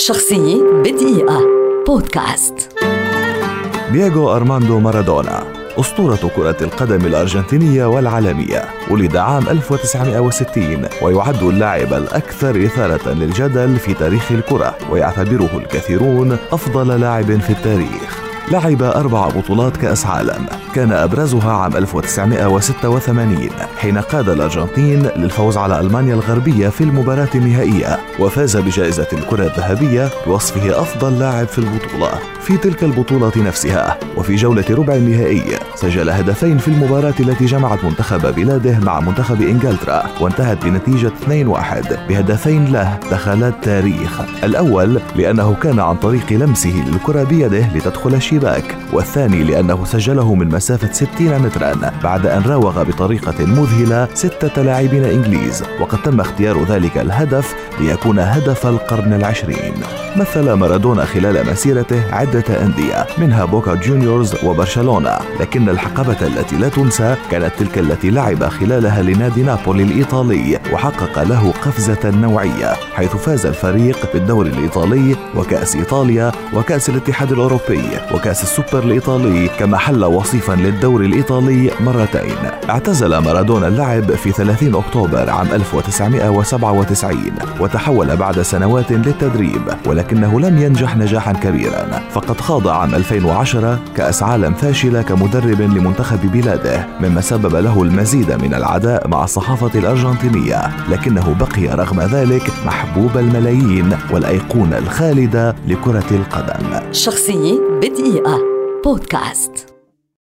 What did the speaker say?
شخصية بدقيقة. بودكاست. دييغو أرماندو مارادونا أسطورة كرة القدم الأرجنتينية والعالمية ولد عام 1960 ويعد اللاعب الأكثر إثارة للجدل في تاريخ الكرة ويعتبره الكثيرون أفضل لاعب في التاريخ. لعب أربع بطولات كأس عالم. كان أبرزها عام 1986 حين قاد الأرجنتين للفوز على ألمانيا الغربية في المباراة النهائية وفاز بجائزة الكرة الذهبية بوصفه أفضل لاعب في البطولة في تلك البطولة نفسها وفي جولة ربع النهائي. سجل هدفين في المباراة التي جمعت منتخب بلاده مع منتخب إنجلترا وانتهت بنتيجة 2-1 بهدفين له دخل التاريخ. الأول لأنه كان عن طريق لمسه للكرة بيده لتدخل الشباك والثاني لأنه سجله من مسافة 60 مترا بعد أن راوغ بطريقة مذهلة ستة لاعبين إنجليز وقد تم اختيار ذلك الهدف ليكون هدف القرن العشرين. مثل مارادونا خلال مسيرته عدة أندية منها بوكا جونيورز وبرشلونة لكن الحقبة التي لا تنسى كانت تلك التي لعب خلالها لنادي نابولي الإيطالي وحقق له قفزة نوعية حيث فاز الفريق بالدوري الإيطالي وكأس إيطاليا وكأس الاتحاد الأوروبي وكأس السوبر الإيطالي كما حل وصيفا للدوري الإيطالي مرتين. اعتزل مارادونا اللعب في 30 أكتوبر عام 1997 وتحول بعد سنوات للتدريب ولكنه لم ينجح نجاحا كبيرا. فقد خاض عام 2010 كأس عالم فاشلة كمدرب لمنتخب بلاده مما سبب له المزيد من العداء مع الصحافة الأرجنتينية. لكنه بقي رغم ذلك محبوب الملايين والأيقونة الخالدة لكرة القدم. شخصية بدقيقة. بودكاست.